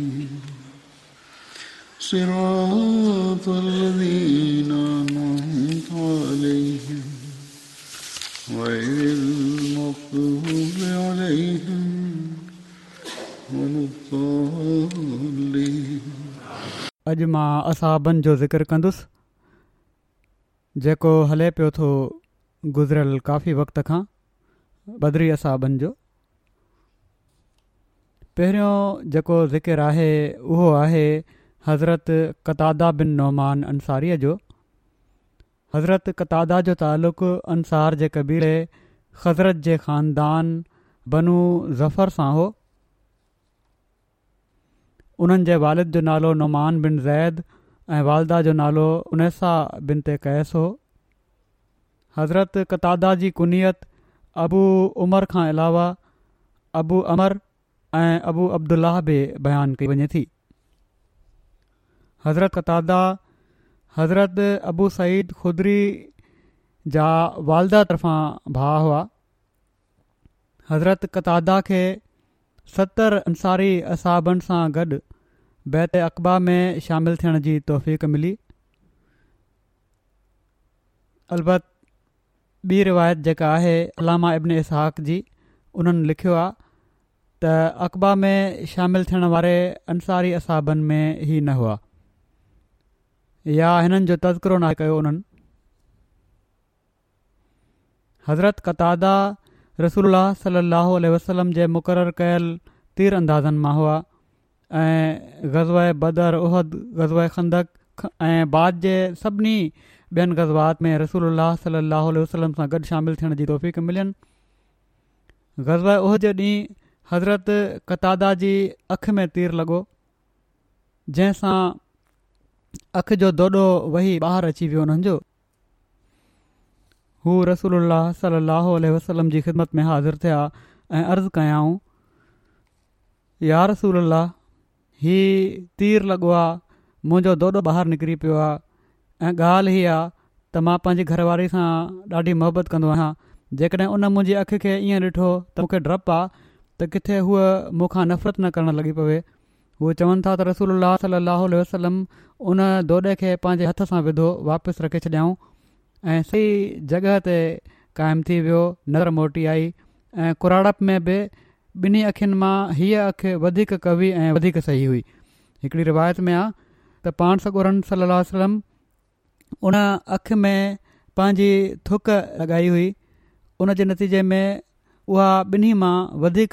अॼु मां असाबनि जो ज़िक्र कंदुसि जेको हले पियो थो गुज़िरियल काफ़ी वक़्त खां बदरी असाबनि जो पहिरियों जेको ज़िकिर आहे उहो आहे हज़रत कदा बिन नौमान अंसारीअ जो हज़रत कदादा जो तालुक़ु अंसार जेकीड़े हज़रत जे ख़ानदान बनू ज़फर सां हो उन्हनि जे वालद जो नालो नुमान बिन ज़ैद ऐं वालदा जो नालो उनेसा बिन ते कैस हो हज़रत कतादा जी कुनियत अबू उमर खां अलावा अबू अमर ऐं अबू अब्दुल्लाह बि बयानु कई वञे थी हज़रत कतादा हज़रत अबू सईद खुदरी जा वालदा तरफ़ां भाउ हुआ हज़रत कतादा खे सतरि अंसारी असाबनि सां गॾु बैति अक़बा में शामिलु थियण जी तौफ़ मिली अलबत ॿी रिवायत जेका आहे इलामा इब्न इसाक़ी उन्हनि लिखियो आहे त अकबा में शामिल थियण वारे अंसारी असाबनि में ई न हुआ या हिननि जो तज़किरो न कयो उन्हनि हज़रत कतादा रसूल सलाहु वसलम जे मुक़ररु कयल तीर अंदाज़नि मां हुआ ऐं ग़ज़ बदर उहद ग़ज़ खंदक ऐं बाद जे सभिनी ॿियनि ग़ज़बात में रसूल सलाहु वसलम सां गॾु शामिलु थियण जी तोफ़ीक़ मिलियनि ग़ज़ा उहद जे ॾींहुं हज़रत कतादा जी अखि में तीर लॻो जंहिंसां अखि जो ॾोॾो वही ॿाहिरि अची वियो उन्हनि जो हू रसूल वसलम जी ख़िदमत में हाज़िर थिया ऐं अर्ज़ु कयाऊं यार रसूला हीउ तीर लॻो आहे मुंहिंजो ॾोॾो ॿाहिरि निकिरी पियो आहे ऐं ॻाल्हि हीअ आहे त मां पंहिंजी घरवारी सां ॾाढी मोहबत कंदो आहियां जेकॾहिं उन मुंहिंजी अखि खे ईअं ॾिठो त मूंखे डपु आहे त किथे हूअ मूंखां नफ़रत न करणु लॻी पवे उहे चवनि था त रसूल अलाह साह वसलम उन दोॾे खे पंहिंजे हथ सां विधो वापसि रखे छॾियाऊं ऐं सही जॻह ते क़ाइमु थी वियो नर मोटी आई ऐं कुराड़प में बि ॿिन्ही अखियुनि मां हीअ अखि वधीक कवी ऐं वधीक सही हुई हिकिड़ी रिवायत में आहे त पाणसुर सलाहु उन अखि में पंहिंजी थुक लॻाई हुई उन जे नतीजे में उहा ॿिन्ही मां वधीक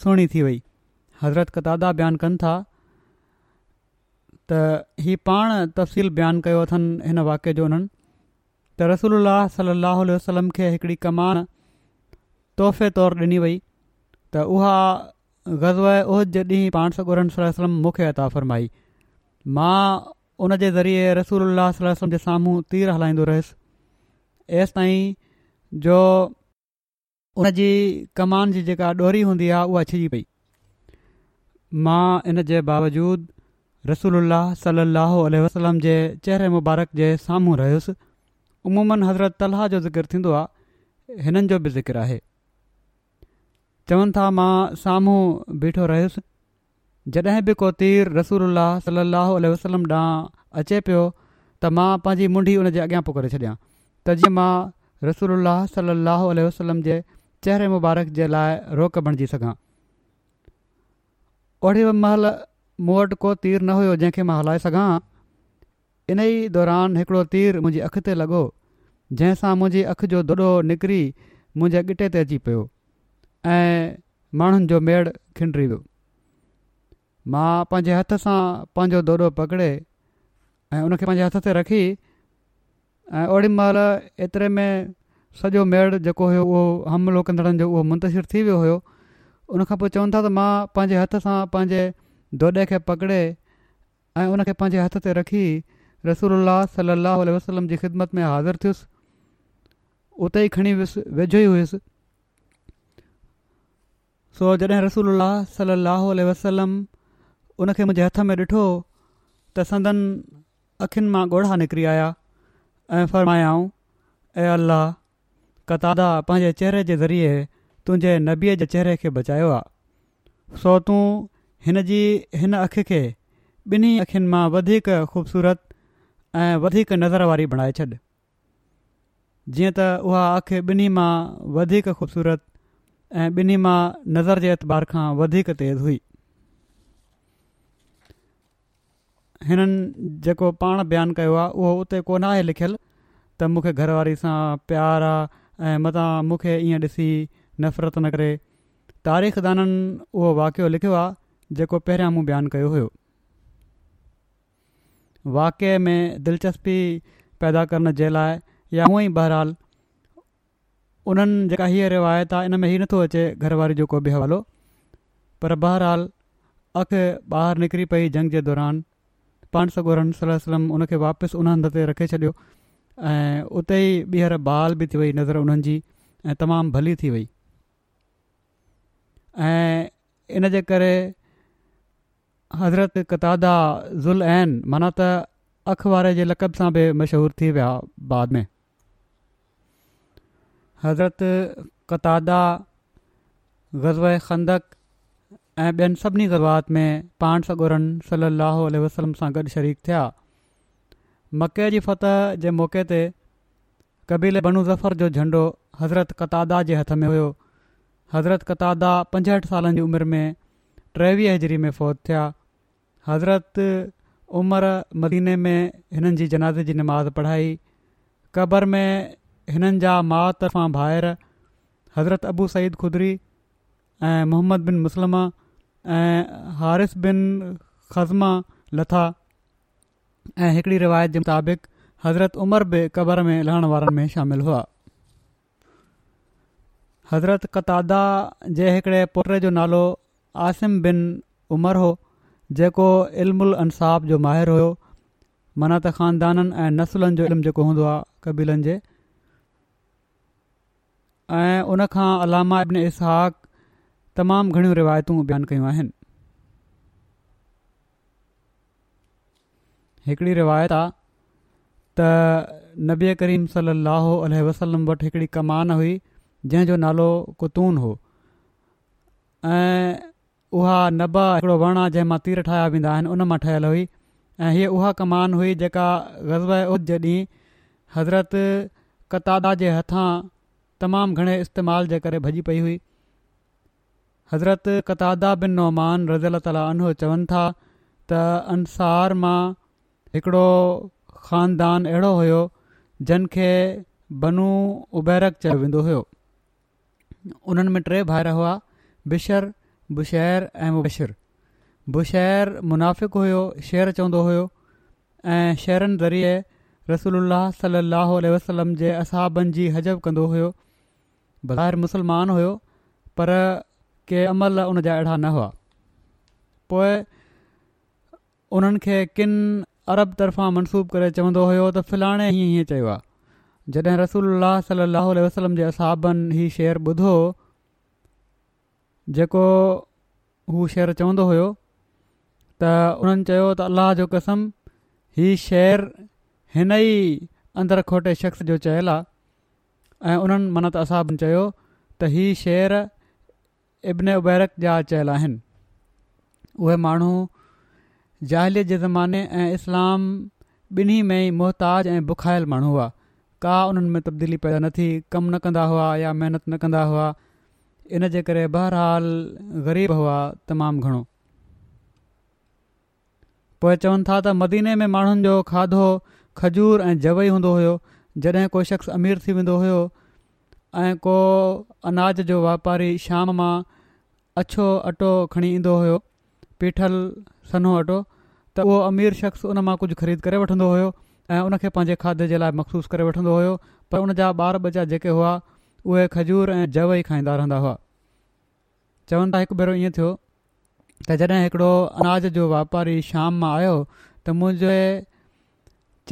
सुहिणी थी वई हज़रत कतादा बयानु कनि था त ही पाण तफ़सील बयानु कयो अथनि हिन वाके जो उन्हनि त रसूल सलाहु उल वसलम खे हिकिड़ी कमान तोहफ़े तौरु ॾिनी वई त उहा ग़ज़ उहो जॾहिं पाण सॻो वलम मूंखे अता फ़रमाई मां उन जे ज़रिए रसूल सलम जे साम्हूं तीर हलाईंदो रहियुसि एसि ताईं जो उनजी कमान जी जेका ॾोरी हूंदी आहे उहा छिजी पई मां इन जे बावजूद रसूल सलाहु वसलम जे चहिरे मुबारक जे साम्हूं रहियुसि उमूमन हज़रत तलाह जो ज़िकिर थींदो आहे हिननि जो बि ज़िकिर आहे चवनि था मां साम्हूं बीठो रहियुसि जॾहिं बि कोतीर रसूलु सलाहु वसलम ॾांहुं अचे पियो त मां पंहिंजी मुंडी हुनजे अॻियां पोइ करे छॾियां त जीअं मां रसूलु सलाहु वसलम जे चहिरे मुबारक जे लाइ रोक बणिजी सघां ओहिड़ी महिल मूं वटि को तीर न हुयो जंहिंखे मां हलाए सघां इन ई दौरान हिकिड़ो तीर मुंहिंजी अखि ते लॻो जंहिंसां मुंहिंजी अखि जो ॾोॾो निकिरी मुंहिंजे ॻिटे ते अची पियो ऐं माण्हुनि जो मेड़ खिंडरी वियो मां पंहिंजे हथ सां पंहिंजो ॾोॾो पकिड़े ऐं उनखे पंहिंजे हथ ते रखी ऐं ओड़ी महिल एतिरे में सॼो मेड़ जेको हुयो उहो हमिलो कंदड़नि जो उहो मुंतशिर थी वियो हुयो उनखां पोइ चवनि था त मां पंहिंजे हथ सां पंहिंजे धोडे खे पकिड़े ऐं उनखे पंहिंजे हथ ते रखी रसूल सल वसलम जी ख़िदमत में हाज़िर थियुसि उते ई खणी वियुसि वेझो ई हुयुसि सो जॾहिं रसूल सलाहु वसलम उनखे मुंहिंजे हथ में ॾिठो त संदन अखियुनि मां ॻोढ़ा निकिरी आया ऐं फरमायऊं ऐं कतादा तादा पंहिंजे चेहरे जे ज़रिए तुंहिंजे नबीअ जे चहिरे खे बचायो आहे सो तूं हिन जी हिन अखि खे ॿिन्ही अखियुनि मां वधीक ख़ूबसूरत ऐं वधीक नज़र वारी बणाए छॾ जीअं त उहा अखि ॿिन्ही मां वधीक ख़ूबसूरत ऐं ॿिन्ही मां नज़र जे एतबार खां वधीक तेज़ हुई हिननि जेको पाण बयानु कयो आहे उहो उते कोन आहे त मूंखे घरवारी सां प्यार आहे ऐं मता मूंखे ईअं ॾिसी नफ़रत न करे तारीख़ दाननि उहो वाक़ियो लिखियो आहे जेको पहिरियां मूं बयानु कयो हुयो वाके में दिलचस्पी पैदा करण जे लाइ या हूअं ई बहरहालु उन्हनि जेका हीअ रिवायत आहे इन में हीउ नथो अचे घरवारी जो को बि हवालो पर बहरालु अखि ॿाहिरि निकिरी पई जंग जे दौरान पाण सगोरहनि सलम उन वापसि उन हंध ते रखे छॾियो ऐं उते ई ॿीहर बहाल बि थी वई नज़र उन्हनि जी ऐं तमामु भली थी वई ऐं इन जे करे हज़रत कतादा ज़ुल आहिनि माना त अख़बारे जे लक़ब सां बि मशहूरु थी विया बाद में हज़रत कतादा ग़ज़व खंदक ऐं ॿियनि सभिनी गज़बात में पाण सॻोरनि सली अलाह वसलम सां गॾु शरीक थिया मके जी फतह जे मौके ते कबीले बनू ज़फर जो झंडो हज़रत कतादा जे हथ में हुयो हज़रत कतादा पंजहठि सालनि जी उमिरि में टेवीह हज़री में फ़ौत थिया हज़रत उमिरि मदीने में हिननि जी जनाज़े जी नमाज़ पढ़ाई क़बर में हिननि जा महा तर्फ़ां भाहिरि हज़रत अबू सईद खुदरी ऐं मोहम्मद बिन मुस्लमा ऐं हारिफ़ु बिन ख़ज़मा लथा ऐं हिकिड़ी रिवायत जे मुताबिक़ हज़रत उमर बि क़बर में लहण वारनि में शामिल हुआ हज़रत कतादा जे हिकिड़े पुट जो नालो आसिम बिन उमर हो जेको इल्मु अंसाफ़ जो माहिर हो मना त ख़ानदाननि ऐं नसुलनि जो इल्मु जेको हूंदो आहे कबीलनि जे ऐं उनखां अलामा इब्न इसहक़मामु घणियूं रिवायतूं बयानु कयूं आहिनि हिकिड़ी रिवायत आहे त नबीआ करीम सलाहु अलसलम वटि हिकिड़ी कमान हुई जंहिंजो नालो कुतून हो ऐं उहा नब हिकिड़ो वणु आहे जंहिं मां तीर ठाहिया वेंदा आहिनि उन मां ठहियलु हुई ऐं हीअ उहा कमान हुई जेका ग़ज़ब उद जे ॾींहुं हज़रत कतादा जे हथां तमामु घणे इस्तेमाल जे करे भॼी पई हुई हज़रत कतादा बिन नौमान रज़ तालनो चवनि था त अंसार मां हिकिड़ो ख़ानदान अहिड़ो हुयो जनखे बनू उबैरक चयो वेंदो हुयो उन्हनि में टे भाइर हुआ बिशर बुशर ऐं मुशरु बुशर मुनाफ़िक हुयो शेर चवंदो हुयो ऐं शहरनि ज़रिए रसूल सलाहु वसलम जे असाबनि जी हजब कंदो हुयो ॿाहिरि मुस्लमान हुयो पर कंहिं अमल उन जा अहिड़ा न हुआ पोइ उन्हनि खे अरब तरफ़ां मनसूब करे चवंदो हुयो त फिलहाणे ई हीअं चयो आहे जॾहिं रसूल सलाहु वसलम जे असाबनि हीउ शहरु ॿुधो जेको हू शेर चवंदो हुयो त उन्हनि चयो त अलाह जो कसम हीअ शहर हिन ई अंदरि खोटे शख़्स जो चयल आहे ऐं उन्हनि मन त असाबनि चयो त हीअ शहरु इब्न उबैरक जा चयल आहिनि उहे माण्हू ज़ाहिलीअ जे ज़माने ऐं इस्लाम ॿिन्ही में ई मुहताज ऐं बुखायल माण्हू हुआ का उन्हनि में तब्दीली पैदा न थी कमु न कंदा हुआ या महिनत न कंदा हुआ इनजे करे बहरहाल ग़रीब हुआ तमामु घणो पोइ चवनि था त मदीने में माण्हुनि जो खाधो खजूर ऐं जवई हूंदो हुयो जॾहिं को शख़्स अमीर थी वेंदो हुयो ऐं को अनाज जो वापारी शाम मां अछो अटो खणी ईंदो हुयो पीठल सन्हो अटो त उहो अमीर शख़्स उन मां कुझु ख़रीद करे वठंदो हुयो ऐं उनखे पंहिंजे खाधे जे लाइ मखसूस करे वठंदो हुयो पर उन जा ॿार बचा जेके हुआ उहे खजूर ऐं जव ई खाईंदा रहंदा हुआ चवनि था हिकु भेरो ईअं थियो त जॾहिं अनाज जो वापारी शाम मां आयो त मुंहिंजे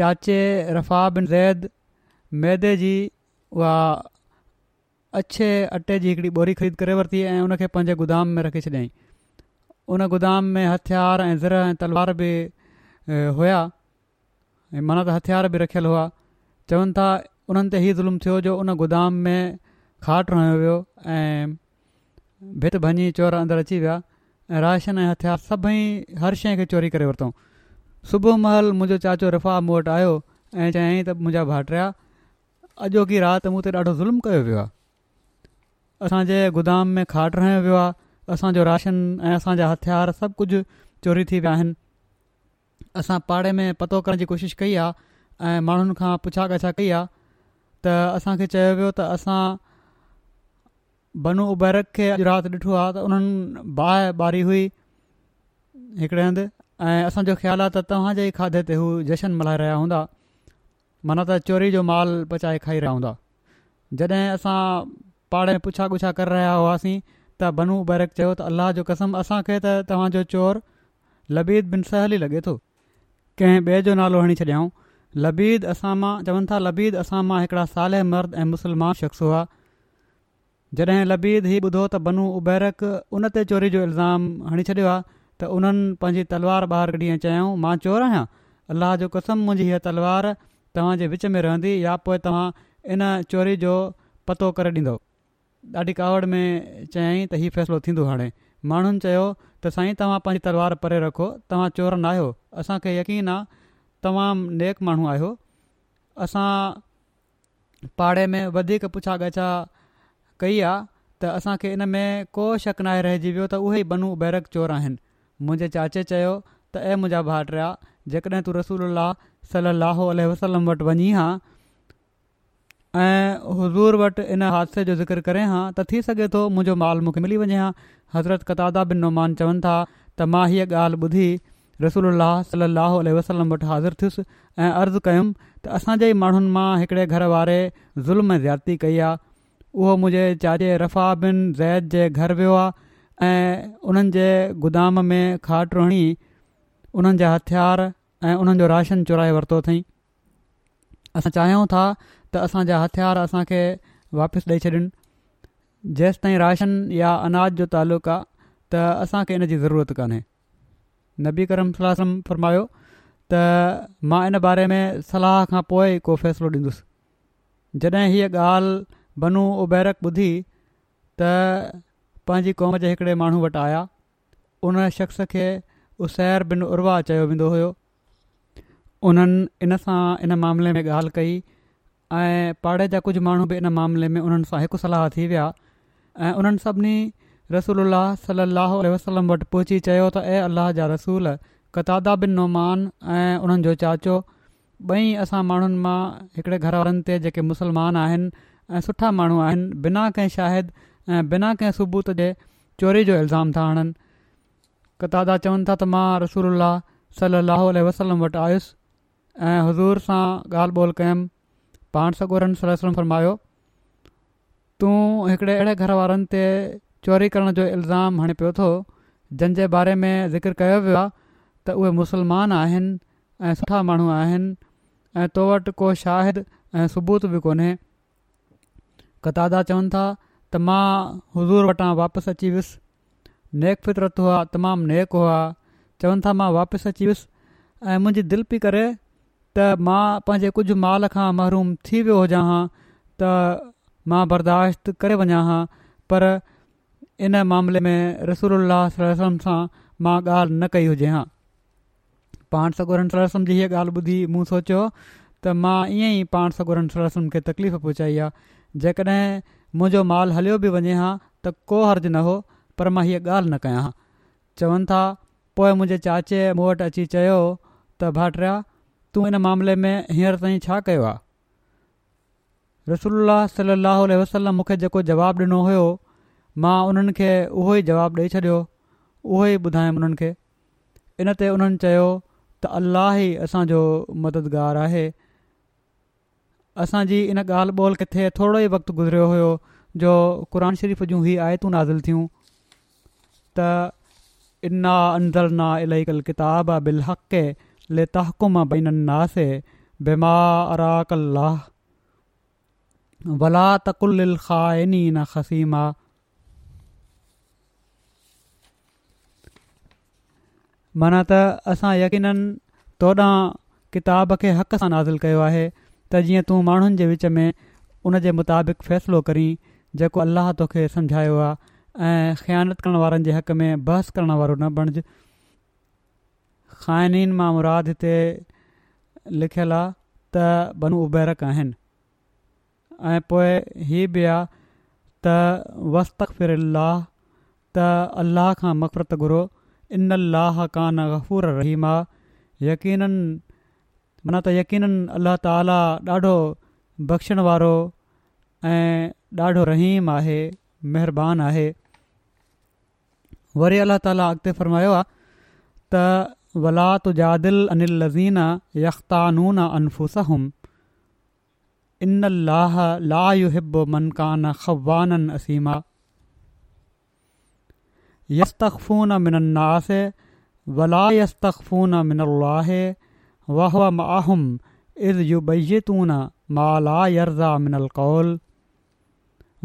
चाचे रफ़ा ज़ैद मैदे जी उहा अछे अटे जी हिकिड़ी ॿोरी ख़रीद करे वरिती ऐं उनखे पंहिंजे गोदाम में रखी छॾियईं उन गुदाम में हथियार ऐं ज़र ऐं तलवार बि हुया ऐं माना त हथियार बि रखियलु हुआ चवनि था उन्हनि ते इहो ज़ुल्म थियो जो उन गुदाम में खाट रहियो वियो ऐं भित भञी चोर अंदरि अची विया ऐं राशन ऐं हथियार सभई हर शइ खे चोरी करे वरितऊं सुबुह महिल मुंहिंजो चाचो रफ़ा मूं वटि आयो ऐं चयाईं त मुंहिंजा भाइटरिया अॼोकी राति मूं हुते ॾाढो ज़ुल्म कयो वियो आहे असांजे में खाट वियो आहे असांजो राशन ऐं असांजा हथियार सभु कुझु चोरी थी विया आहिनि असां पाड़े में पतो करण जी कोशिशि कई आहे ऐं माण्हुनि खां पुछा गछा कई आहे त असांखे चयो वियो त असां बनू उबैरक खे अॼु राति ॾिठो आहे त उन्हनि बाहि ॿारी हुई हिकिड़े हंधि ऐं असांजो ख़्यालु आहे त तव्हांजे खाधे ते हू जशन मल्हाए रहिया हूंदा माना त चोरी जो माल पचाए खाई रहिया हूंदा जॾहिं असां पाड़े में पुछा गुछा करे रहिया हुआसीं त बनू उबैरक चयो त अल्लाह जो कसम असांखे त तव्हांजो चोर लबीद बिन सहल बिनसहली लॻे थो कंहिं ॿिए जो नालो हणी छॾियाऊं लबीद असां मां चवनि था लबीद असां मां हिकिड़ा साले मर्द ऐं मुस्लमान शख़्स हुआ जॾहिं लबीद ई ॿुधो त बनू उबैरक उन ते चोरी जो इल्ज़ाम हणी छॾियो आहे त उन्हनि पंहिंजी तलवार ॿाहिरि कढी चयाऊं मां चोर आहियां अलाह जो कसम मुंहिंजी हीअ तलवार तव्हांजे विच में रहंदी या पोइ तव्हां इन चोरी जो पतो करे ॾींदौ ॾाढी कावड़ में चयाईं त हीउ फ़ैसिलो थींदो हाणे माण्हुनि चयो त साईं तव्हां पंहिंजी तलवार परे रखो तव्हां चोर न आहियो असांखे यकीन आहे तमामु नेक माण्हू आहियो असां पाड़े में वधीक पुछा ॻछा कई आहे त असांखे इन में को शक नाहे रहिजी वियो त उहे ई बनू बैरक चोर आहिनि मुंहिंजे चाचे चयो त ऐं मुंहिंजा भाटिया जेकॾहिं तूं रसूल सलाहु वसलम वटि वञी हा ऐं हुज़ूर वटि इन हादसे जो ज़िक्र करे हा त थी सघे थो मुंहिंजो माल मूंखे मिली वञे हा हज़रत कतादा बिन नुमान चवनि था त मां हीअ ॻाल्हि ॿुधी रसूल सलाहु उल वसलम वटि हाज़िर थियुसि ऐं अर्ज़ु कयुमि त असांजे ई माण्हुनि मां हिकिड़े घर वारे ज़ुल्म ज़्याती कई आहे उहो मुंहिंजे चाजे रफ़ा बिन ज़ैद जे घरु वियो आहे ऐं उन्हनि गुदाम में खाटु हणी उन्हनि हथियार ऐं उन्हनि राशन चुराए वरितो अथई असां चाहियूं था त असांजा हथियार असांखे वापसि ॾेई छॾिन जेसि ताईं राशन या अनाज जो तालुक़ु आहे त असांखे इन जी ज़रूरत कान्हे नबी करम सलाहम फ़रमायो त मां इन बारे में सलाह खां पोइ को फ़ैसिलो ॾींदुसि जॾहिं हीअ ॻाल्हि बनू उबैरक ॿुधी त पंहिंजी क़ौम जे हिकिड़े माण्हू वटि आया उन शख़्स खे उसैर बिन उर्वा चयो वेंदो हुयो उन्हनि इन सां इन मामले में ॻाल्हि कई ऐं पाड़े जा कुझु माण्हू बि इन मामले में उन्हनि सां हिकु सलाह थी विया ऐं उन्हनि सभिनी रसूल सल अलाह अलसलम वटि पहुची चयो त ए अल अलाह जा रसूल कतादा बिन नोमान ऐं उन्हनि जो चाचो ॿई असां माण्हुनि मां हिकिड़े घर वारनि ते जेके मुस्लमान आहिनि ऐं सुठा माण्हू आहिनि बिना कंहिं शाहिद ऐं बिना कंहिं सबूत जे चोरी जो इल्ज़ाम था हणनि कतादा चवनि था त मां रसूलु सल अल वसलम वटि आयुसि ऐं हज़ूर सां ॻाल्हि ॿोल कयुमि पाण सगोरनि सलाह फरमायो तूं हिकिड़े अहिड़े घर वारनि ते चोरी करण जो इल्ज़ाम हणे पियो थो जंहिंजे बारे में ज़िक्र कयो वियो आहे त उहे मुस्लमान आहिनि ऐं सुठा माण्हू आहिनि ऐं तो वटि को शाहिद ऐं सबूत बि कोन्हे कदादा चवनि था त मां हज़ूर वटां वापसि अची वियुसि नेक फितरत हुआ तमामु नेक हुआ चवनि था मां वापसि अची वियुसि ऐं मुंहिंजी दिलि पई करे त मां पंहिंजे कुझु माल खां महिरूम थी वियो हुजा हां त मां बर्दाश्त करे वञा हां पर इन मामले में रसूल सां मां ॻाल्हि न कई हुजे हां पाण सगोरनि सरसम जी हीअ ॻाल्हि ॿुधी मूं सोचियो त मां ईअं ई पाण सॻोरनि सरसम खे तकलीफ़ पहुचाई आहे जेकॾहिं मुंहिंजो मालु हलियो बि वञे हा त को हर्ज़ु न हो पर मां हीअ ॻाल्हि न कयां हां चवनि था पोइ मुंहिंजे चाचे मूं वटि अची चयो त तूं इन मामले में हींअर ताईं छा कयो आहे रसूल सलाहु वसल मूंखे जेको जवाबु ॾिनो हुयो मां उन्हनि खे उहो ई जवाबु ॾेई छॾियो उहो ई ॿुधायमि उन्हनि खे इन ते उन्हनि चयो त ई असांजो मददगारु आहे असांजी इन ॻाल्हि ॿोल किथे थोरो ई वक़्तु गुज़रियो हुयो जो क़ुर शरीफ़ जूं ई आयतूं नाज़िल थियूं त इना ना इलाही किताब बिलहक़ माना त असां यकीननि तोॾां किताब खे हक़ सां नाज़िल कयो आहे त تو तूं माण्हुनि जे विच में उनजे मुताबिक़ फ़ैसिलो करीं जेको अलाह तोखे समुझायो आहे ऐं ख़्यानत करणु وارن हक़ में बहस करणु وارو न बणिज ख़ाइनि मां मुराद हिते लिखियलु आहे त बनू उबैरक आहिनि ऐं पोइ हीअ बि आहे त वस्तक़ फिराह त अल्लाह खां मफ़रत घुरो इन अलाह खां ग़फ़ूर रहीम आहे यकीननि मना त यकीन अलाह ताला ॾाढो बख़्शण वारो ऐं ॾाढो रहीमु आहे महिरबानी आहे वरी अलाह ताला अॻिते फ़रमायो आहे वला तुजादिल अनिल लज़ीना यख़्तानून अनफुसहम इन अल्लाह ला युहिब मन कान खवानन असीमा यस्तफ़ून मिनन्नास वला यस्तफ़ून मिनल्लाह वह माहुम इज़ युबैतून मा ला यरज़ा मिनल कौल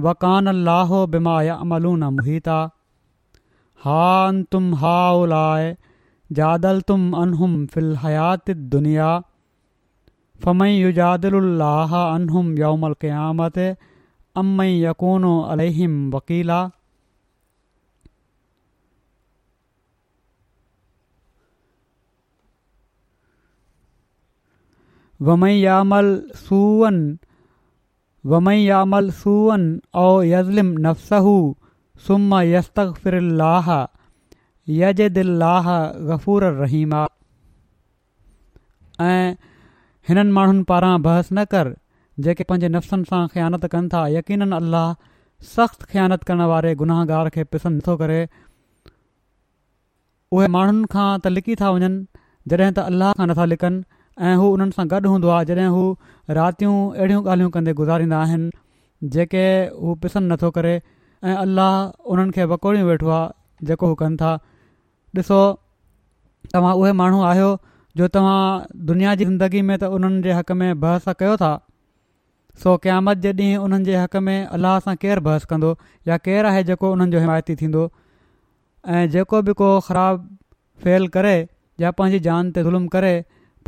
वकान अल्लाह बिमा यमलून मुहिता हान तुम हाउ लाए جادلتم انہم فی الحیات الدنیا فمن یجادل اللہ انہم یوم القیامت ام من یکونو علیہم وقیلا ومن یعمل سوان ومن یعمل سوان او یظلم نفسه ثم یستغفر اللہ यज दिल लाह ग़फूर रहीम आहे ऐं हिननि माण्हुनि पारां बहस न कर जेके पंहिंजे नफ़्सनि सां ख़यानत कनि था यकीन अलाह सख़्तु ख़यानत करणु वारे गुनाहगार खे पसंदि नथो करे उहे माण्हुनि खां त लिकी था वञनि जॾहिं त अलाह खां नथा लिकनि ऐं हू उन्हनि सां गॾु हूंदो आहे जॾहिं हू रातियूं अहिड़ियूं ॻाल्हियूं कंदे गुज़ारींदा आहिनि जेके हू नथो करे ऐं अलाह उन्हनि खे वकोड़ियूं वेठो आहे जेको हू था ॾिसो तव्हां उहे माण्हू आहियो जो तव्हां दुनिया जी ज़िंदगी में त उन्हनि जे हक़ में बहस कयो था सो क़यामत जे ॾींहुं उन्हनि जे हक़ में अलाह सां केरु बहस कंदो या केरु आहे जेको उन्हनि जो हिमायती थींदो ऐं जेको बि को ख़राबु फेल करे या पंहिंजी जान ते ज़ुल्म करे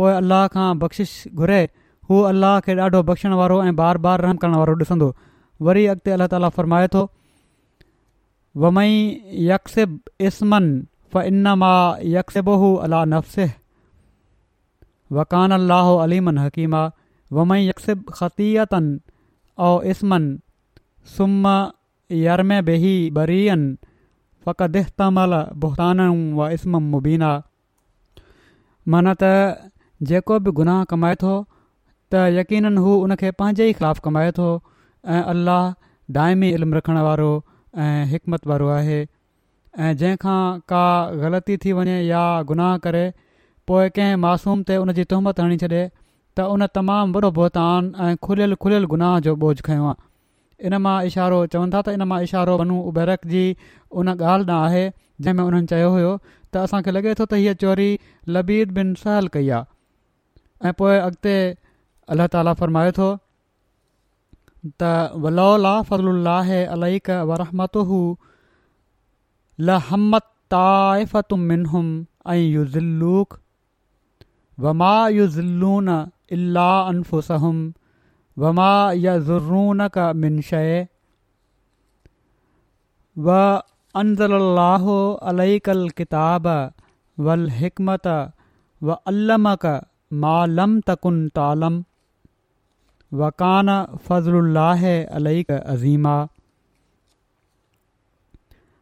पोइ अलाह खां बख़्शिश घुरे हू अलाह खे ॾाढो बख़्शण वारो ऐं बार बार रहम करण वारो ॾिसंदो वरी अॻिते अलाह ताला फ़रमाए थो वमई यक्सिब इस्मन فإنما मा على نفسه अला الله वक़ान حكيما अलाह يكسب हकीमा वमई यकसिबतियतनि ओ इस्मन सुम यरमेही فقد फ़क़ देह तमल बोहतान व इस्मम मुबीना मन त जेको बि गुनाह कमाए थो त यक़ीननि हू हुन पंहिंजे ई ख़िलाफ़ु कमाए थो ऐं अलाह दाइमी इल्मु हिकमत वारो आहे ऐं जंहिंखां का ग़लती थी वञे या गुनाह करे पोइ कंहिं मासूम ते उन जी तहमत हणी छॾे त उन तमामु वॾो बोहतान ऐं खुलियल खुलियल गुनाह जो बोझ खयों आ इन मां इशारो चवनि था त इन मां इशारो बनू उबैरक जी उन ॻाल्हि न आहे जंहिंमें उन्हनि चयो हुयो त असांखे लॻे थो त हीअ चोरी लबीद बिन सहल कई आहे ऐं पोइ अॻिते अलाह ताला फ़रमाए थो त वलौला फज़ला ऐं अलाई वरहमतु हू लहमत ताइफ़त मिनहुम ऐं युज़िल्लूक वमा युज़िल्लून इला अनफुसहम वमा यज़ुर्रून क मिन शइ व अनज़ल्लाह अलैकल किताब वल हिकमत व अल्लमक मा लम तकुन तालम वकान फ़ज़लुल्लाह अलैक अज़ीमा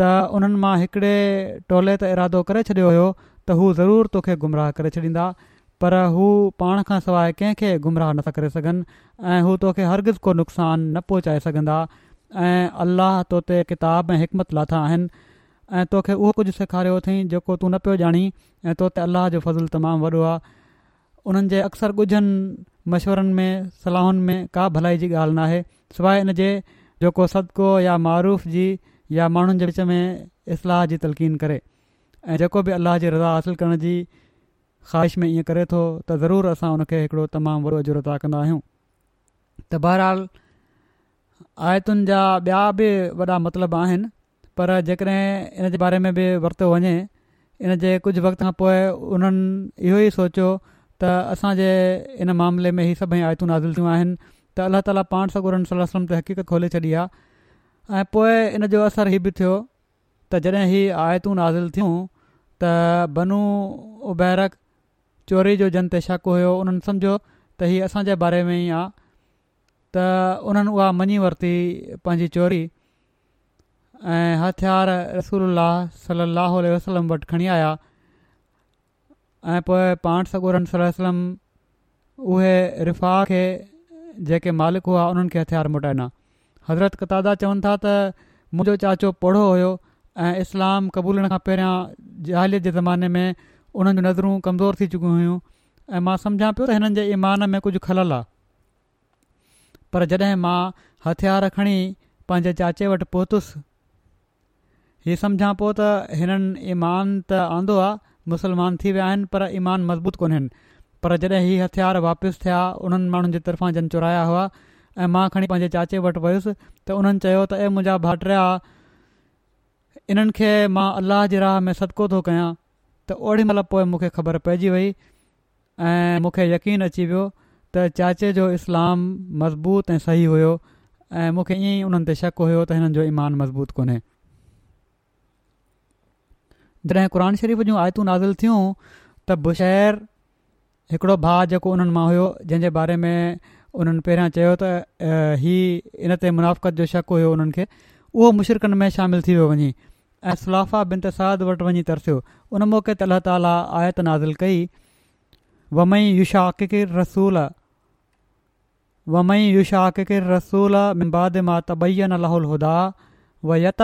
त उन्हनि मां हिकिड़े टोले ते इरादो करे छॾियो हुयो त हू ज़रूरु तोखे गुमराह करे छॾींदा पर हू पाण खां सवाइ कंहिंखे गुमराह नथा करे सघनि ऐं हू तोखे हरगिज़ को नुक़सान न पहुचाए सघंदा ऐं अल्लाह तो ते किताब ऐं हिकमत लाथा आहिनि ऐं तोखे उहो कुझु सेखारियो अथईं जेको तूं न पियो ॼाणी ऐं तो ते अलाह जो फ़ज़ुलु तमामु वॾो आहे उन्हनि जे अक्सर ॻुझनि मशवरनि में सलाहुनि में का भलाई जी ॻाल्हि न आहे इन इनजे जेको सदिको या मारूफ़ जी या माण्हुनि जे विच में इस्लाह जी तलक़ीन करे ऐं जेको बि अलाह जी रज़ा हासिलु करण जी ख़्वाहिश में ईअं करे थो त ज़रूरु असां खे हिकिड़ो तमामु वॾो अजुर अदा कंदा आहियूं त बहरहाल आयतुनि जा ॿिया बि वॾा मतिलब आहिनि पर जेकॾहिं इन जे बारे में बि वरितो वञे इन जे कुझु वक़्त खां पोइ उन्हनि इहो ई सोचियो त असांजे इन मामले में ई सभई आयतूं नाज़िल थियूं आहिनि त अलाह ताला पाण सां सलाहु वलम ते हक़ीक़त खोले छॾी आहे ऐं पोइ इन जो असरु इहे बि थियो त जॾहिं हीअ आयतूं नाज़िल थियूं त बनू उबैरक चोरी जो जन ते शक हुयो उन्हनि सम्झो त हीअ असांजे बारे में ई आहे त उन्हनि उहा मञी वरिती पंहिंजी चोरी ऐं हथियार रसूल सलाहु वसलम वटि खणी आया ऐं पोए पाण सगूर वसलम उहे रिफ़ा खे जेके मालिक हुआ उन्हनि खे हथियार मोटाइना हज़रत कतादा चवनि था त मुंहिंजो चाचो पौढो हुयो ऐं इस्लाम क़बूल खां पहिरियां जहालियत जे ज़माने में उन्हनि जी नज़रूं कमज़ोर थी चुकियूं हुयूं ऐं मां सम्झा पियो त हिननि जे ईमान में कुझु खलल आहे पर जॾहिं मां हथियार खणी पंहिंजे चाचे वटि पहुतुसि हीउ सम्झां पियो त हिननि ईमान त आंदो आहे मुस्लमान थी विया आहिनि पर ईमान मज़बूत कोन पर जॾहिं हथियार वापसि थिया उन्हनि माण्हुनि जे जन चुराया हुआ ऐं मां खणी पंहिंजे चाचे वटि वयुसि त उन्हनि चयो त ए मुंहिंजा भाइटिया इन्हनि खे मां अलाह जे राह में सदको थो कयां त ओॾी महिल पोइ मूंखे ख़बर पइजी वई ऐं मूंखे यकीन अची वियो त चाचे जो इस्लाम मज़बूत ऐं सही हुयो ऐं मूंखे ईअं ई उन्हनि ते शक हुयो त हिननि जो ईमान मज़बूत कोन्हे जॾहिं क़ुर शरीफ़ जूं आयतूं नाज़िल थियूं त बुशहर हिकिड़ो भाउ जेको उन्हनि मां हुयो जंहिंजे बारे में उन्हनि पहिरियां चयो त हीअ इन ते मुनाफ़क़त जो शक हुयो उन्हनि खे उहो मुशरकनि में शामिलु थी वियो वञे ऐं सुलाफ़ा बिनताद वटि वञी तरसियो उन मौक़े ते अलाह ताला आयत नाज़िल कई वम युशाक़ि रसूल वमई युशाक़ि किर रसूल मिमाद मा तबयन अलाहदा व यत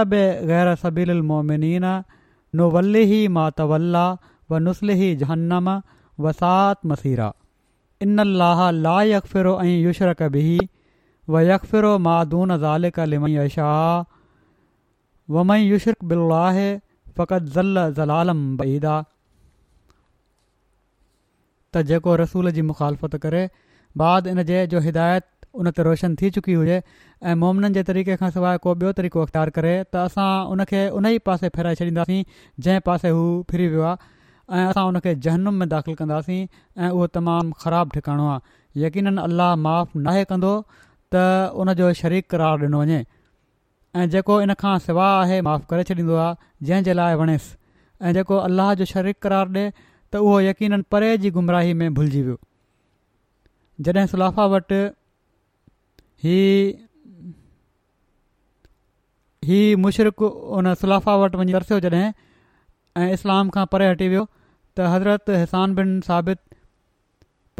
ग़ैर सबीलमोमिनीन नो वल्ली मातवलाह व नुस्लिह जहनम वसाति मसीरा इन इनलाह ला यकफ बि शाह ज़लालम बईदा त जेको रसूल जी मुख़ालफ़त करे बाद इन जे जो हिदायत उन ते रोशन थी चुकी हुजे ऐं मोमननि जे तरीक़े खां सवाइ को ॿियो तरीक़ो अख़्तियारु करे त असां उन खे उन ई पासे फेराए छॾींदासीं जंहिं पासे हू फिरी वियो आहे ऐं असां उन खे जहनुम में दाख़िल कंदासीं ऐं उहो तमामु ख़राबु ठिकाणो आहे यकीन अलाह माफ़ु नाहे कंदो त उनजो शरीक करार ॾिनो वञे ऐं जेको इन खां सवाइ आहे माफ़ु करे छॾींदो आहे जंहिं जे लाइ वणेसि ऐं जेको अलाह जो शरीक करार ॾिए त उहो यकीन परे जी गुमराही में भुलिजी वियो जॾहिं सुलाफ़ा वटि ही ही मुशरक़ उन सुलाफ़ा वटि वञी वरसियो जॾहिं ऐं इस्लाम खां परे हटी वियो त हज़रत हिसान बिन साबित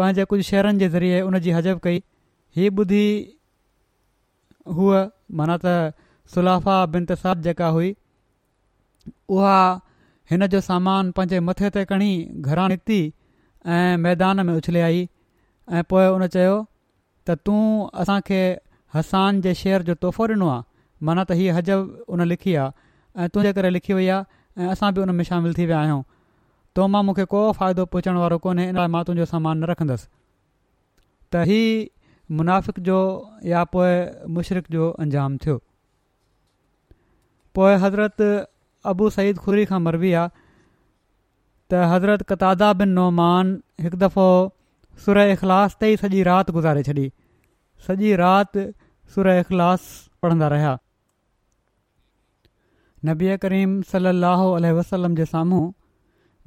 पंहिंजे कुझु शेअरनि जे ज़रिए उन जी हजब कई हीअ ॿुधी हूअ माना त सुलाफ़ा बिन बिनताब जेका हुई उहा हिन जो सामान पंहिंजे मथे ते खणी घरां निकिती ऐं मैदान में उछले आई ऐं पोइ उन चयो त तूं असांखे हसान जे शेर जो तोहफ़ो ॾिनो आहे माना त हीअ हजब उन लिखी आहे ऐं तूं करे लिखी वई आहे ऐं असां बि उन में शामिलु थी विया आहियूं तो मां मूंखे को फ़ाइदो पहुचण वारो कोन्हे इन लाइ मां तुंहिंजो समान न रखंदसि त ई मुनाफ़िक जो या पोइ मुशरक़ जो अंजाम थियो पोइ हज़रत अबू सईद ख़ुरी खां मरबी आहे त हज़रत कतादा बिन नौमान हिकु दफ़ो सुर इख़लास ते ई सॼी राति गुज़ारे छॾी सॼी राति सुर इख़लास पढ़ंदा रहिया नबी करीम सलाहु वसलम जे साम्हूं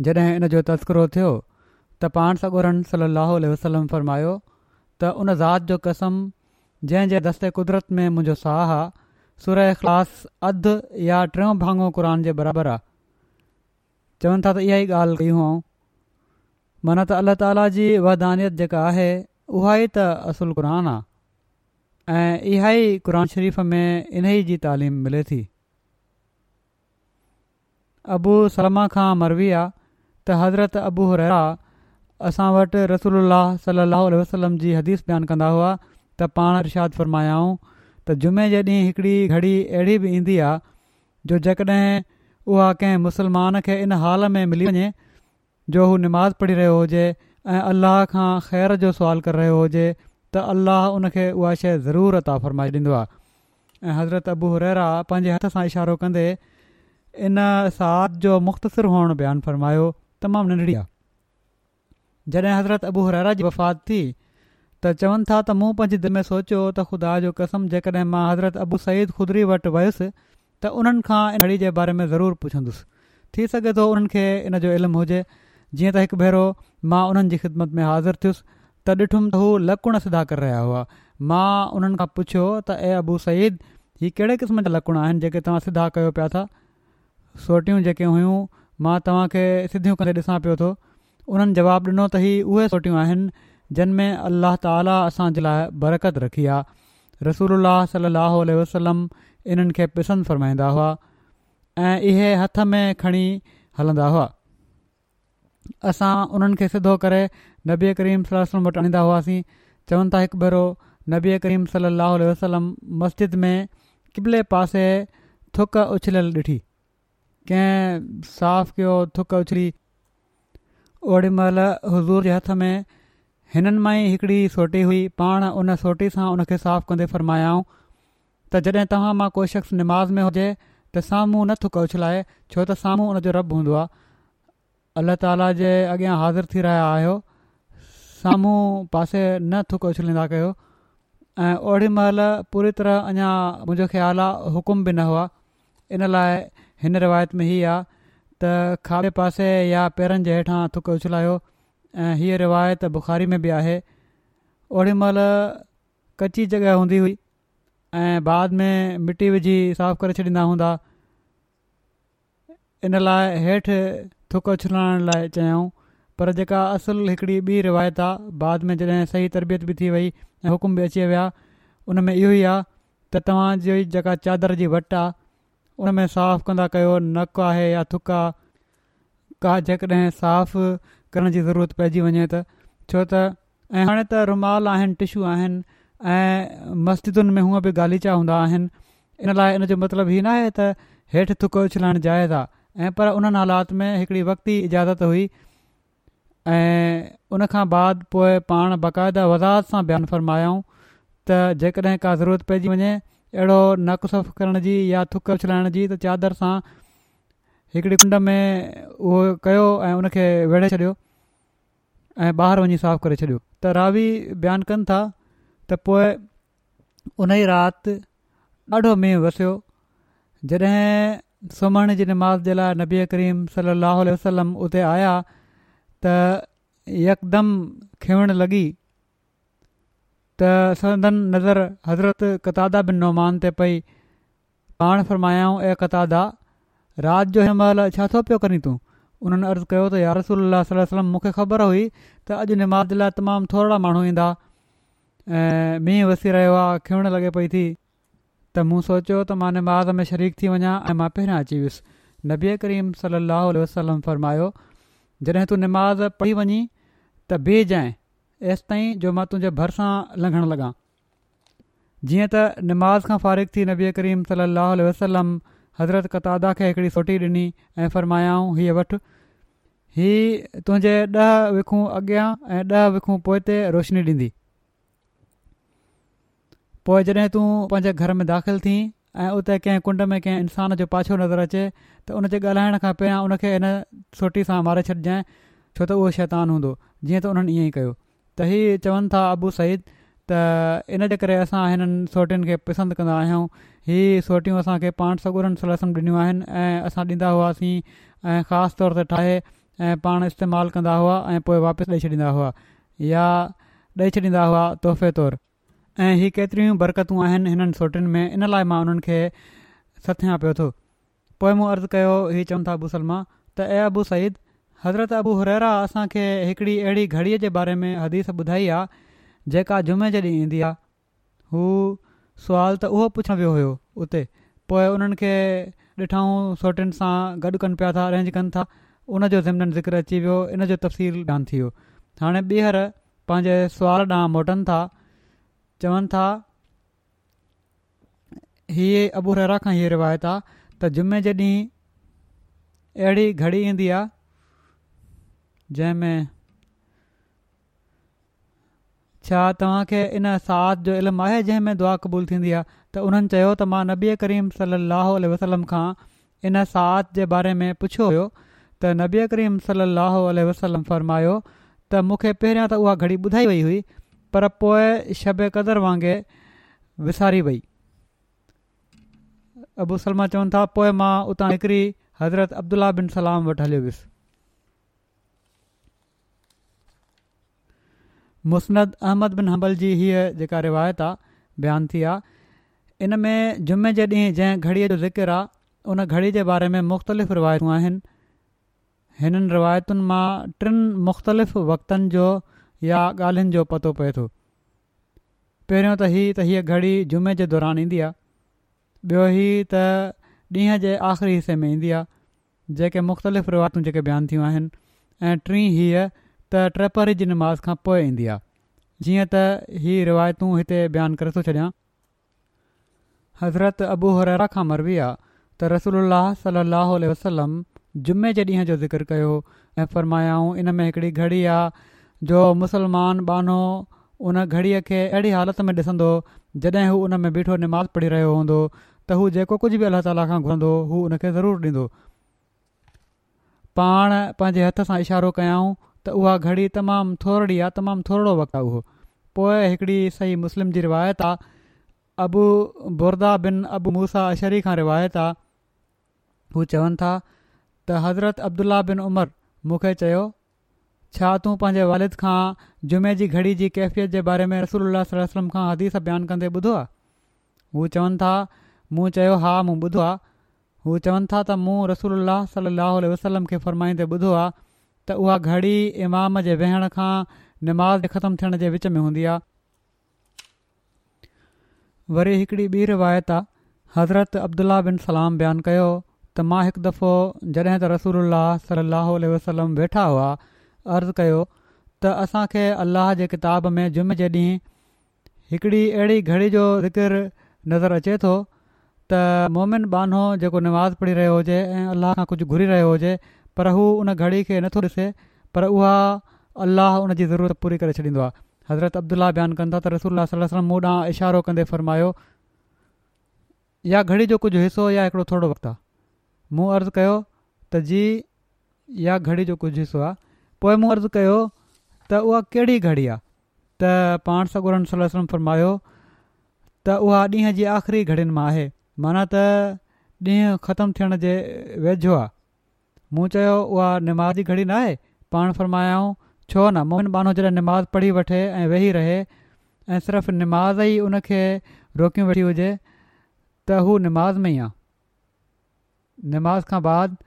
जॾहिं इन जो तस्करो थियो त पाण सगोरन गुरनि सलाहु आल वसलम फरमायो त उन ज़ात जो कसम जंहिं जे दस्ते कुदरत में मुंहिंजो साहु आहे सुर ऐं ख़ासि अधु या टियों भाङो क़ुर जे बराबरि आहे चवनि था त इहा ई ॻाल्हि कयूं माना त अल्ला ताला जी वदानत जेका आहे उहा ई त असुलु क़ुर आहे ऐं इहा ई क़ुर शरीफ़ में इन ई जी तालीम मिले थी अबू सलमा खां मरवी आहे त हज़रत अबू रहा असां वटि रसूल सलाहु वसलम जी हदीस बयानु कंदा हुआ त पाण रिशाद फ़रमायाऊं त जुमे जे ॾींहुं हिकिड़ी घड़ी अहिड़ी बि ईंदी आहे जो जेकॾहिं उहा कंहिं मुसलमान खे इन हाल में मिली वञे जो हू निमाज़ पढ़ी रहियो हुजे ऐं अलाह खां ख़ैर जो सुवालु करे रहियो हुजे त अल्लाह उन खे उहा शइ ज़रूरु अता फ़रमाए ॾींदो आहे ऐं हज़रत अबू रैरा पंहिंजे हथ सां इशारो कंदे इन साथ जो मुख़्तसिर हुअणु बयानु फरमायो तमामु नंढड़ी आहे जॾहिं हज़रत हरारा जी वफ़ात थी त चवनि था त मूं पंहिंजे दि में सोचियो त ख़ुदा जो कसम जेकॾहिं मां हज़रत अबू सईद खुदरी वटि वयुसि त उन्हनि खां अहिड़ी जे बारे में ज़रूरु पुछंदुसि थी सघे थो उन्हनि खे इन जो इल्मु हुजे जीअं त हिकु भेरो मां उन्हनि जी ख़िदमत में हाज़िर थियुसि त ॾिठुमि त हू लकुण सिधा करे रहिया हुआ मां उन्हनि खां पुछियो त ए अबू सईद ही कहिड़े क़िस्म जा लकुण आहिनि जेके तव्हां सिधा कयो पिया था सोटियूं जेके हुयूं मां तव्हांखे सिधियूं करे ॾिसां पियो थो उन्हनि जवाबु ॾिनो त ही उहे सोटियूं आहिनि जिन में अलाह ताली असांजे लाइ बरकत रखी आहे रसूल सलाह वसलम इन्हनि खे पिसंदि फरमाईंदा हुआ ऐं इहे हथ में खणी हलंदा हुआ असां उन्हनि खे सिधो करे नबी करीम सलम वटि आणींदा हुआसीं चवनि था हिकु भेरो नबी करीम सलाहु वसलम मस्जिद में किबले पासे थुक उछलियलु ॾिठी कंहिं साफ़ कयो थुक उछली ओड़ी महिल हज़ूर जे हथ में हिननि मां ई हिकिड़ी सोटी हुई पाण उन सोटी सां उनखे साफ़ कंदे फ़रमायाऊं त जॾहिं तव्हां मां को शख़्स निमाज़ में हुजे त साम्हूं न थुक उछलाए छो त साम्हूं उनजो रब हूंदो आहे अलाह ताला जे अॻियां हाज़िर थी रहिया आहियो साम्हूं पासे न थुक उछलींदा कयो ऐं ओड़ी महिल पूरी तरह अञा मुंहिंजो ख़्यालु आहे हुकुम बि न हुआ इन लाइ हिन रिवायत में हीअ आहे त खाले पासे या पेरनि जे हेठां थुक उछलायो ऐं हीअ रिवायत बुखारी में बि आहे ओॾी महिल कची जॻहि हूंदी हुई ऐं बाद में मिटी विझी साफ़ करे छॾींदा हूंदा इन लाइ हेठि थुक उछिलाइण लाइ चयाऊं पर जेका असुलु हिकिड़ी ॿी रिवायत आहे बाद में जॾहिं सही तरबियत बि थी वई ऐं हुकुम बि अची विया उन में इहो ई आहे त तव्हांजी जेका चादर जी वट आहे उन में साफ़ कंदा कयो नकु आहे या थुक आहे का जेकॾहिं साफ़ करण जी ज़रूरत पइजी वञे त छो त ऐं हाणे त रुमाल आहिनि टिशू आहिनि ऐं मस्जिदुनि में हूअ बि गालीचा हूंदा आहिनि इन लाइ इन जो मतिलबु हीअ न आहे त हेठि थुको उछलाइणु जाइज़ आहे ऐं पर उन्हनि हालात में हिकिड़ी वक़्ती इजाज़त हुई ऐं उन खां बाद पोइ पाण बाक़ाइदा वज़ाहत सां बयानु फ़रमायाऊं त जेकॾहिं का ज़रूरत पइजी वञे अहिड़ो नक सफ़ करण जी या थुक छिलाइण जी त चादर सां हिकिड़ी कुंड में उहो कयो ऐं उनखे वेड़े छॾियो ऐं ॿाहिरि वञी साफ़ु करे छॾियो त रावी बयानु कनि था त पोइ उन ई राति ॾाढो मींहुं वसियो जॾहिं सुम्हण जी निमाज़ जे लाइ नबी करीम सली वसलम उते आया त यकदमि खेवण लॻी त संदन नज़र हज़रत कतादा बिन नौमान ते पई पाण फ़रमायाऊं ऐं कतादा राति जो हिन महिल छा थो पियो करी तूं उन्हनि अर्ज़ु कयो त यारसल वसलम मूंखे ख़बर हुई त अॼु निमाज़ लाइ तमामु थोरा माण्हू ईंदा ऐं मींहुं वसी रहियो आहे खिवण लॻे पई थी त मूं सोचियो त मां निमाज़ में शरीक थी वञा ऐं मां पहिरियां अची वियुसि नबी करीम सलाहु वसलम फ़रमायो जॾहिं तूं निमाज़ पढ़ी वञीं त ॿिजएं एसि ताईं जो मां तुंहिंजे भरिसां लंघणु लॻा जीअं त निमाज़ खां फ़ारिग थी नबी करीम सली वसलम हज़रत कतादा खे हिकिड़ी सोटी ॾिनी ऐं फ़रमायाऊं हीअ वठि हीअ तुंहिंजे ॾह विखूं अॻियां ऐं ॾह विखूं पोइ ते रोशनी ॾींदी पोइ जॾहिं तूं पंहिंजे घर में दाख़िल थी ऐं उते कंहिं कुंड में कंहिं इंसान जो पाछो नज़र अचे त उनजे ॻाल्हाइण खां पहिरियां हिन सोटी सां मारे छॾिजांइ छो त उहो शैतान हूंदो जीअं त उन्हनि ईअं ई त हीअ चवनि था अबू सईद त इन जे करे असां हिननि सोटियुनि खे पसंदि कंदा आहियूं हीअ सोटियूं असांखे पाण सगुरनि सलसम ॾिनियूं आहिनि ऐं असां ॾींदा हुआसीं ऐं ख़ासि तौर ते ठाहे ऐं पाण इस्तेमालु कंदा हुआ ऐं पोइ वापसि ॾेई छॾींदा हुआ या ॾेई छॾींदा हुआ तोहफ़े तौरु ऐं हीअ केतिरियूं बरकतूं आहिनि हिननि सोटियुनि में इन लाइ मां उन्हनि खे सथियां पियो थो पोइ मूं अर्ज़ु कयो इहे चवनि था अबू सलमा त ए अबू सईद हज़रत अबू रैरा असांखे हिकिड़ी अहिड़ी घड़ीअ जे बारे में हदीस ॿुधाई आहे जेका जुमे जे ॾींहुं ईंदी आहे हू सुवाल त उहो पुछण वियो हुयो उते पोइ उन्हनि खे ॾिठऊं सोटनि सां गॾु कनि पिया था अरेंज कनि था उनजो ज़िमन ज़िक्र अची वियो इन जो तफ़सील डां थी वियो हाणे ॿीहर पंहिंजे सुवाल ॾांहुं मोटनि था चवनि था हीअ अबूरेरा खां हीअ रिवायत आहे त जुमे जे ॾींहुं घड़ी ईंदी आहे जंहिंमें छा तव्हांखे इन साथ जो इल्मु आहे जंहिंमें दुआ क़बूल थींदी आहे त उन्हनि चयो त मां नबी करीम सल वसलम खां इन साथ जे बारे में पुछियो हुयो त नबीआ करीम सलाहु वसलम फरमायो त मूंखे पहिरियां त उहा घड़ी ॿुधाई वई हुई पर पोइ शब क़दुरु वांगुरु विसारी वई अबू सलमा चवनि था पोइ मां उतां हिकिरी हज़रत अब्दुला बिन सलाम वटि हलियो वियुसि मुस्नद अहमद बिन हंबल जी हीअ जेका रिवायत आहे बयान थी आहे इन में जुमे जे ॾींहुं जंहिं घड़ीअ जो ज़िकर आहे उन घड़ी जे बारे में मुख़्तलिफ़ रिवायतूं आहिनि हिननि रिवायतुनि मां टिनि मुख़्तलिफ़ वक़्तनि जो या ॻाल्हियुनि जो पतो पए थो पहिरियों त हीउ त हीअ घड़ी जुमे जे दौरान ईंदी आहे बि॒यो हीउ त ॾींहं जे आख़िरी हिसे में ईंदी आहे जेके मुख़्तलिफ़ रिवायतूं जेके बयान थियूं आहिनि ऐं टीं त ट्रेपर जी नमाज़ खां पोइ ईंदी आहे जीअं त हीअ रिवायतूं हिते बयानु करे थो छॾिया हज़रत अबू अबूहरा खां मरवी आहे त रसूल अलाह सलाहु वसलम जुमे जे ॾींहं जो ज़िक्र कयो ऐं फ़र्मायाऊं इन में हिकिड़ी घड़ी आहे जो मुसलमान बानो उन घड़ीअ खे अहिड़ी हालति में ॾिसंदो जॾहिं हू उन में बीठो निमाज़ पढ़ी रहियो हूंदो त हू जेको कुझु बि अलाह ताला खां घुरंदो हू हुन खे ज़रूरु ॾींदो पाण पंहिंजे हथ सां इशारो कयाऊं त उहा घड़ी तमामु थोरी आहे तमामु थोरो वक़्तु आहे उहो पोइ हिकिड़ी सही मुस्लिम जी रिवायत आहे अबू बुरदा बिन अबू मूसा अशरी खां रिवायत आहे हू चवनि था त हज़रत अब्दुला बिन उमर मूंखे चयो छा तूं पंहिंजे वालिद खां जुमे जी घड़ी जी कैफ़ियत जे बारे में रसूल वसलम खां हदीस बयानु कंदे ॿुधो आहे हू चवनि था मूं चयो हा मूं ॿुधो आहे हू चवनि था त मूं रसूल सलाहु वसलम खे फरमाईंदे ॿुधो आहे त उहा घड़ी इमाम जे वेहण खां निमाज़ ख़तमु थियण जे विच में हूंदी आहे वरी हिकिड़ी ॿी रिवायत आहे हज़रत अब्दुला बिन सलाम बयानु कयो त मां हिकु दफ़ो जॾहिं त रसूल सलाहु वसलम वेठा हुआ अर्ज़ु कयो त असांखे अलाह जे किताब में जुमे जे ॾींहुं हिकिड़ी अहिड़ी घड़ी जो ज़िकिर नज़र अचे थो त मोमिन बानो जेको नमाज़ पढ़ी रहियो हुजे ऐं अलाह खां कुझु घुरी रहियो हुजे पर हू उन घड़ी खे नथो ॾिसे पर उहा अलाह उन जी ज़रूरत पूरी करे छॾींदो आहे हज़रत अब्दुल्ला बयानु कनि था त रसूल मूं ॾांहुं इशारो कंदे फ़रमायो या घड़ी जो कुझु हिसो या हिकिड़ो थोरो वक़्तु आहे मूं अर्ज़ु कयो त जी या घड़ी जो कुझु हिसो आहे पोइ मूं अर्ज़ु कयो त उहा कहिड़ी घड़ी आहे त पाण सगोरनि सलम फ़रमायो त उहा ॾींहं जी आख़िरी घड़ियुनि मां आहे माना त ॾींहुं ख़तमु थियण जे वेझो आहे मूं चयो उहा निमाज़ी घड़ी न आहे पाण फ़र्मायाऊं छो न मोहन बानो जॾहिं निमाज़ पढ़ी वठे ऐं वेही रहे ऐं सिर्फ़ु निमाज़ ई उनखे रोकियूं वठी हुजे त हू निमाज़ में आहे निमाज़ खां बाद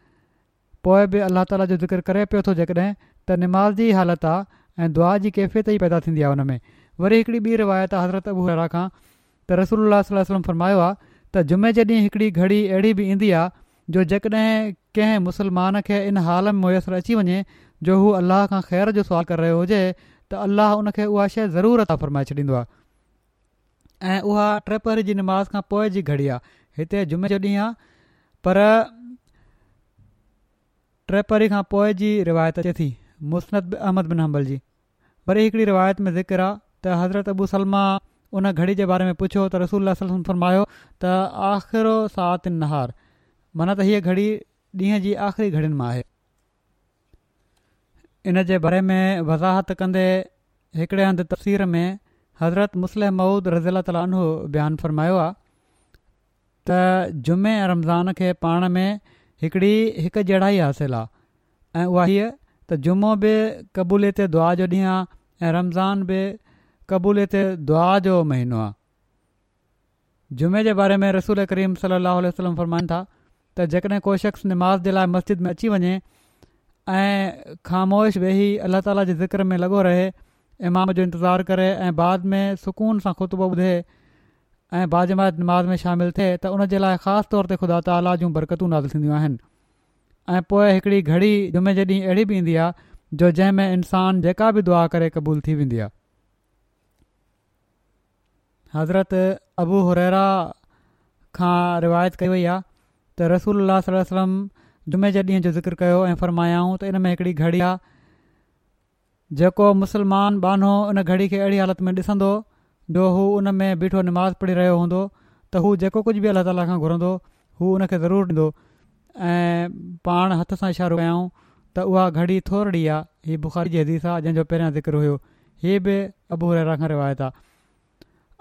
पोएं बि अलाह ताला जो ज़िक्र करे पियो थो जेकॾहिं त निमाज़ जी हालत आहे ऐं दुआ जी कैफ़ियत ई पैदा थींदी आहे हुन में वरी हिकिड़ी ॿी रिवायत आहे हज़रत हरा खां त रसूल सलम फरमायो आहे त जुमे जे ॾींहुं घड़ी अहिड़ी बि ईंदी आहे जो जेकॾहिं कंहिं मुसलमान खे इन हाल में मुयसरु अची वञे जो हू अलाह खां ख़ैर जो सुवालु करे रहियो हुजे त अल्लाह उन खे उहा शइ ज़रूरु अतां फ़रमाए छॾींदो आहे ऐं उहा टे जी निमाज़ खां पोइ जी घड़ी आहे हिते जुमे छॾींहुं आहे पर ट्रेपरी खां पोइ जी रिवायत अचे थी मुस्नत अहमद बिन हंबल जी वरी हिकिड़ी रिवायत में ज़िक्र आहे त हज़रत अबू सलमा उन घड़ी जे बारे में पुछो त रसूल फरमायो त आख़िरो सात नहार माना त हीअ घड़ी ॾींहं जी आख़िरी घड़ियुनि मां आहे इन जे बारे में वज़ाहत कंदे हिकिड़े हंधि तफ़सीर में हज़रत मुस्लिम मऊद रज़ीला तालु बयानु फ़रमायो आहे त जुमे ऐं रमज़ान खे पाण में हिकिड़ी हिकु जहिड़ा ई हासिलु आहे ऐं उहा हीअ त जुमो बि क़बूलियत दुआ जो ॾींहुं आहे ऐं रमज़ान बि क़बूलियत दुआ जो महीनो आहे जुमे जे बारे में रसूल करीम सलाहु वसलम फ़रमाइनि था त जेकॾहिं को शख़्स निमाज़ जे लाइ मस्जिद में अची वञे ऐं ख़ामोश वेही अल्ला ताला जे ज़िक्र में लॻो रहे इमाम जो इंतिज़ारु करे ऐं बाद में सुकून सां ख़ुतबो ॿुधे ऐं बाजमायत नमाज़ में शामिलु थिए त उनजे लाइ ख़ासि तौर ते ख़ुदा ताला जूं बरकतूं नाज़ थींदियूं आहिनि ऐं पोइ हिकड़ी घड़ी जुमे जे ॾींहुं अहिड़ी बि ईंदी आहे जो जंहिं इंसान इन्सानु जेका बि दुआ करे क़बूल थी वेंदी आहे हज़रत अबू हुरेरा खां रिवायत कई वई आहे त اللہ सलम जुमे जे ॾींहं जो ज़िक्र कयो ऐं फरमायाऊं त इन में हिकिड़ी घड़ी आहे जेको मुस्लमान बानो उन घड़ी खे अहिड़ी हालति में ॾिसंदो जो میں हुन में बीठो नमाज़ पढ़ी रहियो हूंदो त हू जेको कुझु बि अलाह ताला खां घुरंदो हू हुन खे ज़रूरु ॾींदो हथ सां इशारो आहियां त उहा घड़ी थोरी आहे हीअ बुखारी जी हदीस आहे जंहिंजो पहिरियां ज़िक्र हुयो हीअ बि अबूरा खां रिवायत आहे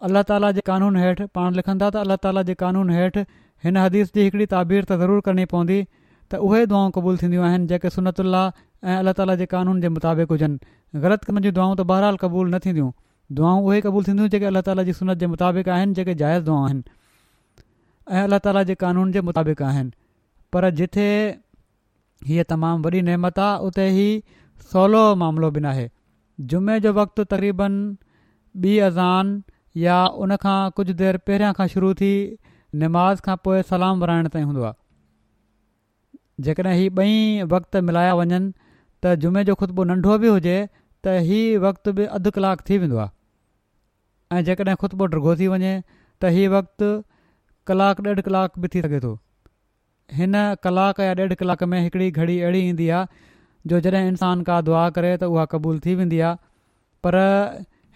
अलाह ताला क़ानून हेठि पाण लिखंदा त अलाह ताला जे क़ानून हेठि हिन हदीस जी हिकिड़ी ताबीर त ज़रूरु करणी पवंदी त उहे दुआऊं क़बूल थींदियूं आहिनि जेके सनतु अल्ला ऐं अलाह ताला जे क़ानून जे मुताबिक़ हुजनि ग़लति कम जी दुआऊं त बहरहाल क़बूलु न थींदियूं दुआऊं उहे क़बूलु थींदियूं जेके अलाह ताला जी सनत जे मुताबिक़ आहिनि जेके जाइज़ दुआ आहिनि ऐं अलाह ताला जे क़ानून जे मुताबिक़ आहिनि पर जिथे हीअ तमामु वॾी नेमत आहे उते ई सवलो मामिलो बि न जुमे जो वक़्तु तक़रीबन ॿी अज़ान या उनखां कुझु देरि पहिरियां खां शुरू थी निमाज़ खां पोइ सलाम विराइण ताईं हूंदो आहे जेकॾहिं हीअ ॿई वक़्ति मिलाया वञनि त जुमे जो ख़ुतबो नंढो बि हुजे त हीअ वक़्तु बि अधु कलाकु थी वेंदो आहे ऐं जेकॾहिं थी वञे त हीअ वक़्तु कलाकु ॾेढ कलाक बि थी सघे थो हिन कलाक या ॾेढ कलाक में हिकिड़ी घड़ी अहिड़ी ईंदी आहे जो जॾहिं इंसान का दुआ करे त उहा क़बूलु थी वेंदी आहे पर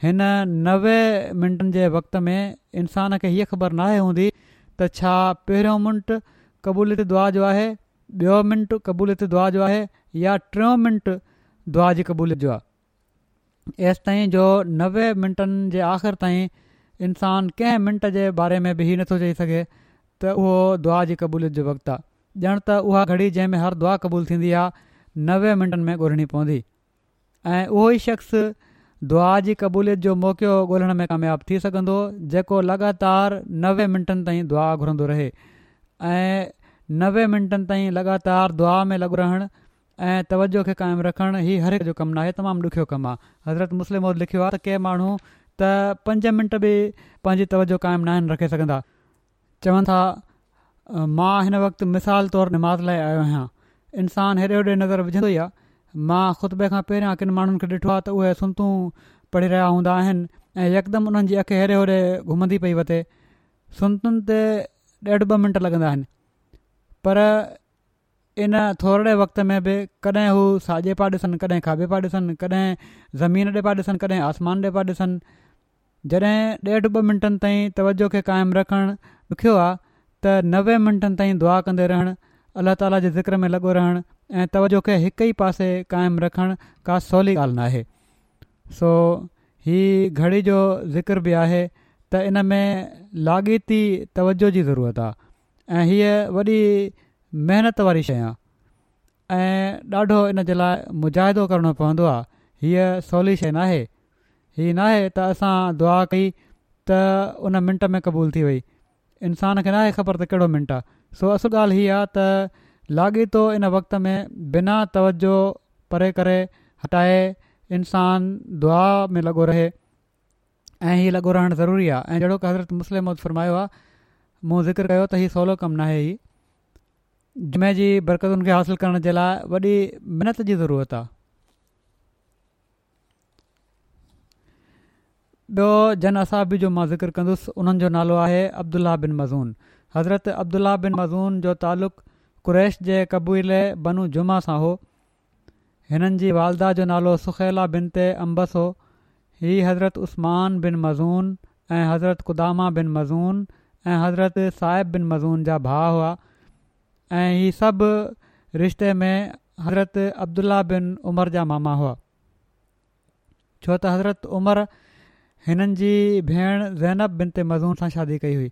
हिन नवे मिंटनि जे वक़्त में इंसान खे हीअ ख़बर नाहे हूंदी त छा पहिरियों मिंट क़बूलियती दुआ जो आहे ॿियों मिंटु क़बूलियत दुआ जो आहे या टियों मिंट दुआ जी क़बूलियत जो आहे एसिताईं जो नवे मिंटनि जे आख़िर ताईं इंसान कंहिं मिंट जे बारे में बि ई नथो चई सघे त उहो दुआ जी क़बूलियत जो वक़्तु आहे ॼणु त उहा घड़ी जंहिंमें हर दुआ क़बूलु थींदी आहे नवे मिंटनि में ॻोल्हणी पवंदी ऐं उहो ई शख़्स दुआ जी क़बूलियत जो मौक़ो ॻोल्हण में कामयाबु थी सघंदो जेको लॻातार नवे मिंटनि ताईं दुआ घुरंदो रहे ऐं नवे मिंटनि ताईं दुआ में लॻो रहणु तवजो खे क़ाइमु रखणु हीउ हर जो कमु न तमामु ॾुखियो कमु आहे हज़रत मुस्लिम लिखियो आहे त के माण्हू त पंज मिंट बि पंहिंजी तवजो क़ाइमु नाहे रखे सघंदा चवनि था मां हिन वक़्तु मिसाल तौरु निमाज़ लाइ आयो आहियां इंसानु हेॾे होॾे नज़र विझंदो ई मां ख़ुतबे खां पहिरियां किन माण्हुनि खे ॾिठो आहे त उहे सुंतूं पढ़ी रहिया हूंदा आहिनि ऐं यकदमि उन्हनि जी अखि हेरे होड़े घुमंदी पई वते सुंतुनि ते ॾेढ ॿ मिंट लॻंदा आहिनि पर इन थोरे वक़्त में बि कॾहिं हू साॼे पिया ॾिसनि कॾहिं खाॿे पिया ॾिसनि कॾहिं ज़मीन ॾे पिया ॾिसनि कॾहिं आसमान ॾे पिया ॾिसनि जॾहिं ॾेढ ॿ मिंटनि ताईं तवजो खे क़ाइमु रखणु ॾुखियो आहे त नवे मिंटनि ताईं दुआ कंदे रहणु अलाह ताला जे ज़िक्र में लॻो रहणु ऐं तवजो खे हिक ई पासे क़ाइमु रखणु का सवली ॻाल्हि न सो हीअ घड़ी जो ज़िक्र बि आहे त इन में लाॻीती तवजो जी ज़रूरत आहे ऐं हीअ वॾी महिनत वारी शइ आहे ऐं ॾाढो इन जे लाइ मुजाहिदो करणो पवंदो आहे हीअ सवली शइ न हीअ न त असां दुआ कई त उन मिंट में क़बूल थी वई इंसान खे न ख़बर त कहिड़ो मिंट आहे सो ॻाल्हि हीअ आहे लाॻीतो इन वक़्त में बिना तवजो परे करे हटाए इंसान दुआ में लॻो रहे ऐं हीअ लॻो रहणु ज़रूरी आहे ऐं जहिड़ो हज़रत मुस्लिम फरमायो आहे मूं ज़िक्र कयो त हीउ सवलो कमु न आहे हीउ जुमे जी बरकतुनि खे हासिलु करण जे लाइ वॾी महिनत जी ज़रूरत आहे ॿियो जन असाबी जो मां ज़िक्र कंदुसि उन्हनि जो नालो आहे अब्दुल्ला बिन मज़ून हज़रत अब्दुल्ला बिन मज़ून जो तालुक़ु कुरैश जे क़बूलल बनू जुमा सां हो हिननि जी वालदा जो नालो सुखेला बिन ते अम्बस हो हीअ हज़रत उस्मान बिन मज़ून ऐं हज़रत कुदामा बिन मज़ून ऐं हज़रत साहिब बिन मज़ून जा भाउ हुआ ऐं हीअ सभु रिश्ते में हज़रत अब्दुला बिन उमर जा मामा हुआ छो त हज़रत उमर हिननि जी भेण ज़ैनब बिन ते मज़ून सां शादी कई हुई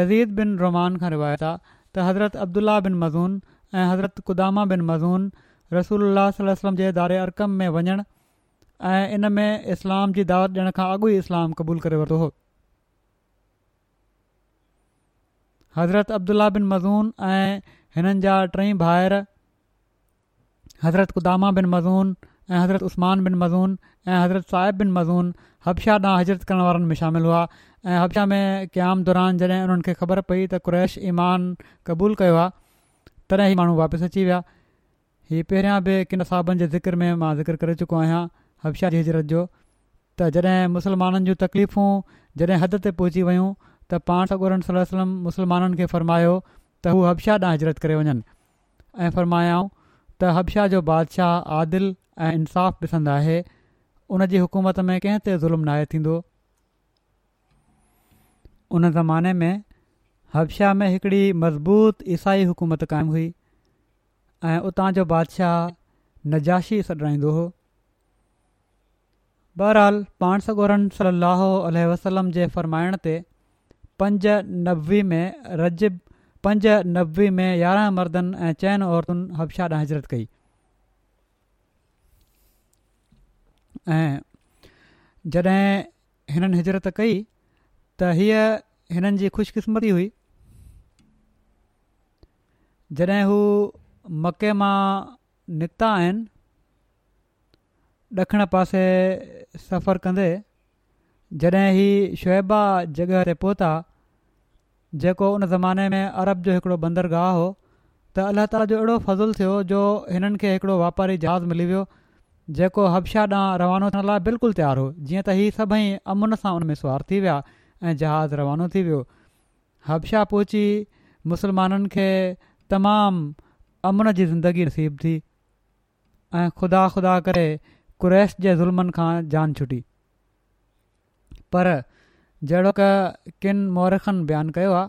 यज़ीद बिन रोमान खां रिवायत आहे त हज़रत अब्दुल्ला बिन मज़ून ऐं हज़रत कुदामा बिन मज़ून रसूल अलाही वलम जे दारे अरकम में वञणु ऐं इन में इस्लाम जी दावत ॾियण खां अॻु ई इस्लाम क़बूल करे वरितो हो हज़रत अब्दुल्ला बिन मज़ून ऐं हिननि जा टई भाइर हज़रत कुदामा बिन मज़ून ऐं हज़रत उस्मान बिन मज़ून ऐं हज़रत साहिब बिन मज़ून हबशा ॾह हज़रत करण वारनि में शामिल हुआ ऐं हबशा में क़याम दौरान जॾहिं उन्हनि खे ख़बर पई त कुरैश ईमान क़बूलु कयो आहे तॾहिं ई माण्हू वापसि अची विया हीउ पहिरियां बि किन साहाबनि जे ज़िक्र में मां ज़िक्र करे चुको आहियां हब्शा जी हिजरत जो त जॾहिं मुसलमाननि जूं तकलीफ़ूं जॾहिं हद ते पहुची वियूं त पाण सां सलम मुस्लमाननि खे फ़र्मायो त हू हबशा ॾांहुं हिजरत करे वञनि ऐं फ़र्मायाऊं त हब्शा जो बादशाह आदिल ऐं इंसाफ़ु ॾिसंदो आहे उन जी हुकूमत में कंहिं ते ज़ुल्म नाहे थींदो उन ज़माने में हबशा में हिकिड़ी मज़बूत ईसाई हुकूमत क़ाइमु हुई ऐं उतां जो बादशाह नजाशी ई सॾाईंदो हुओ बहरहालु पाण सगोरन सली अलाह वसलम जे फ़र्माइण ते पंज नबी में रज पंज नबी में यारहं मर्दनि ऐं चइनि औरतुनि हबशा ॾांहुं हिजरत कई ऐं जॾहिं हिननि हिजरति कई त हीअ हिननि जी ख़ुशकिस्मती हुई जॾहिं हू मके मां निकिता आहिनि ॾखिण पासे सफ़र कंदे जॾहिं ही शुएबा जॻह ते पहुता जेको उन ज़माने में अरब जो हिकिड़ो बंदरगाह हो त अलाह ताला जो अहिड़ो फ़ज़ुलु थियो जो हिननि खे हिकिड़ो वापारी जहाज़ मिली वियो जेको हबशा ॾांहुं रवानो थियण लाइ बिल्कुलु तयारु हुओ जीअं त हीउ सभई अमुन सां उन में सुवारु थी विया ऐं जहाज़ रवानो थी वियो हबशा पहुची मुसलमाननि खे तमामु अमन जी ज़िंदगी रसीब थी ऐं ख़ुदा ख़ुदा करे कुरैश जे ज़ुल्मनि खां जान छुटी पर जहिड़ो किनि मौरखनि बयानु कयो आहे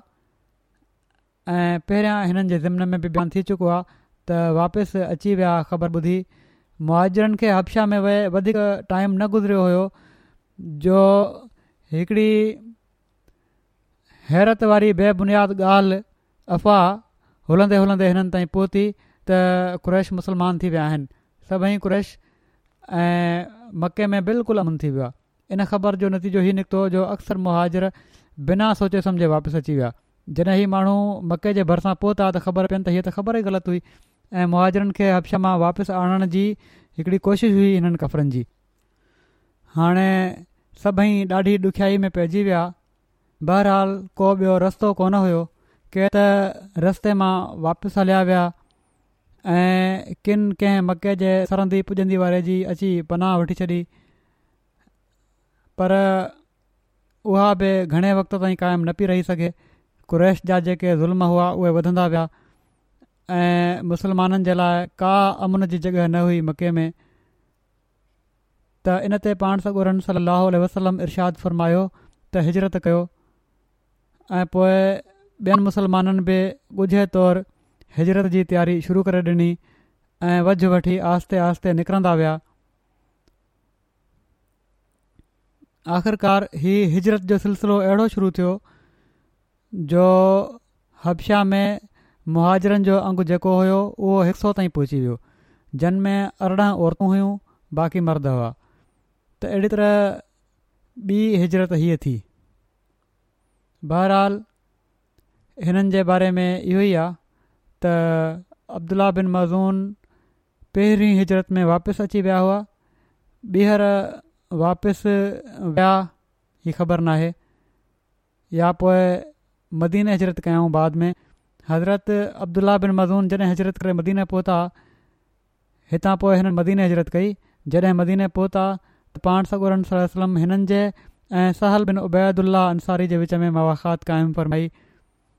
ऐं पहिरियां हिननि जे ज़िमन में बि बयानु थी चुको आहे त वापसि अची विया ख़बर ॿुधी मुआजरनि खे हब्शा में वहे वधीक टाइम न गुज़रियो हुयो जो हिकिड़ी हैरत वारी बेबुनियाद ॻाल्हि अफ़वाह हुलंदे हुलंदे हिननि ताईं पहुती त कुरैश मुस्लमान थी विया आहिनि सभई क्रेश ऐं मके में बिल्कुलु अमन थी वियो आहे इन ख़बर जो नतीजो इहो निकितो जो अक्सर मुहाजर बिना सोचे सम्झे वापसि अची विया जॾहिं ही माण्हू मके जे भरिसां पहुता त ख़बर पियनि त हीअ त ख़बर ई ग़लति हुई ऐं मुहाजरनि खे हफ़्शा मां वापसि आणण जी हिकिड़ी कोशिशि हुई हिननि कफ़रनि जी हाणे सभई ॾाढी ॾुखियाई में पइजी विया बहरहाल को ॿियो रस्तो कोन हुयो के त रस्ते मां वापसि हलिया विया ऐं किनि कंहिं मके जे सरंदी पुॼंदी वारे जी अची पनाह वठी छॾी पर उहा बि घणे वक़्त ताईं क़ाइमु न पई रही सघे कुरैश जा जेके ज़ुल्म हुआ उहे वधंदा विया ऐं मुसलमाननि जे लाइ का अमुन जी जॻहि न हुई मके में त इन ते पाण सगुरन सली वसलम इरशाद फ़रमायो त हिजरत कयो ऐं पोइ ॿियनि मुसलमाननि बि ॻुझे तौरु हिजरत जी तयारी शुरू करे ॾिनी ऐं वझु वठी आहिस्ते आहिस्ते निकिरंदा विया आख़िरकार हीअ हिजरत जो सिलसिलो अहिड़ो शुरू थियो जो हबशा में मुहाजरनि जो अंगु जेको हुयो उहो हिकु सौ ताईं पहुची वियो जनमें अरिड़हं औरतूं हुयूं बाक़ी मर्द हुआ त अहिड़ी तरह ॿी हिजरत हीअ थी बहराल हिननि जे बारे में इहो ई आहे त अब्दुल्ल्ला बिन मज़ून पहिरीं हिजरत में वापसि अची विया हुआ ॿीहर वापसि विया हीअ ख़बर नाहे या पोइ मदीने हिजरत कयाऊं बाद में हज़रत अब्दुला बिन मज़ून जॾहिं हिजरत करे मदीने पहुता हितां पोइ हिननि मदीने हजरत कई जॾहिं मदीने पहुता त पाण सॻो हिननि जे ऐं सहल बिन उबैदुल्ला अंसारी जे विच में मवाख़ात क़ क़ाइमु फरमाई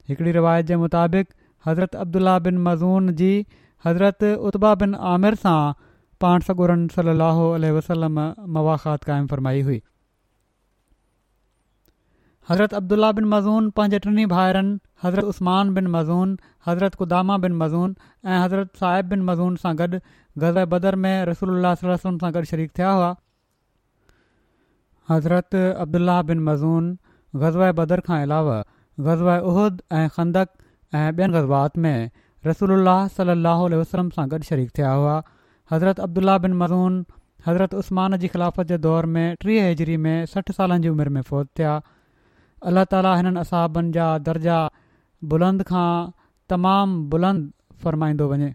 हिकिड़ी रिवायत जे मुताबिक़ हज़रत अब्दुल्ला बिन मज़ून जी हज़रत उत्बा बिन आमिर सां पाण सगुरन सली वसलम मवाख़ात क़ क़ाइमु फरमाई हुई हज़रत अब्दुल्ला बिन मज़ून पंहिंजे टिनि भाइरनि हज़रत उस्मान बिन मज़ून हज़रत कुदामा बिन मज़ून ऐं हज़रत साहिब बिन मज़ून सां गॾु गज़ बदर में रसूल सां गॾु शरीक़ थिया हुआ हज़रत अब्दुल्ला बिन मज़ून ग़ज़वा बदर खां अलावा ग़ज़वा उहद ऐं खंदक ऐं ॿियनि ग़ज़बात में रसूल सलाहु वसलम सां गॾु शरीक थिया हुआ हज़रत अब्दुल्ला बिन मज़ून हज़रत उस्मान जी ख़िलाफ़त जे दौर में टीह हेजरी में सठि सालनि जी उमिरि में फ़ौज थिया अल्ला ताला हिननि असाबनि जा दर्जा बुलंद खां तमामु बुलंद फ़रमाईंदो वञे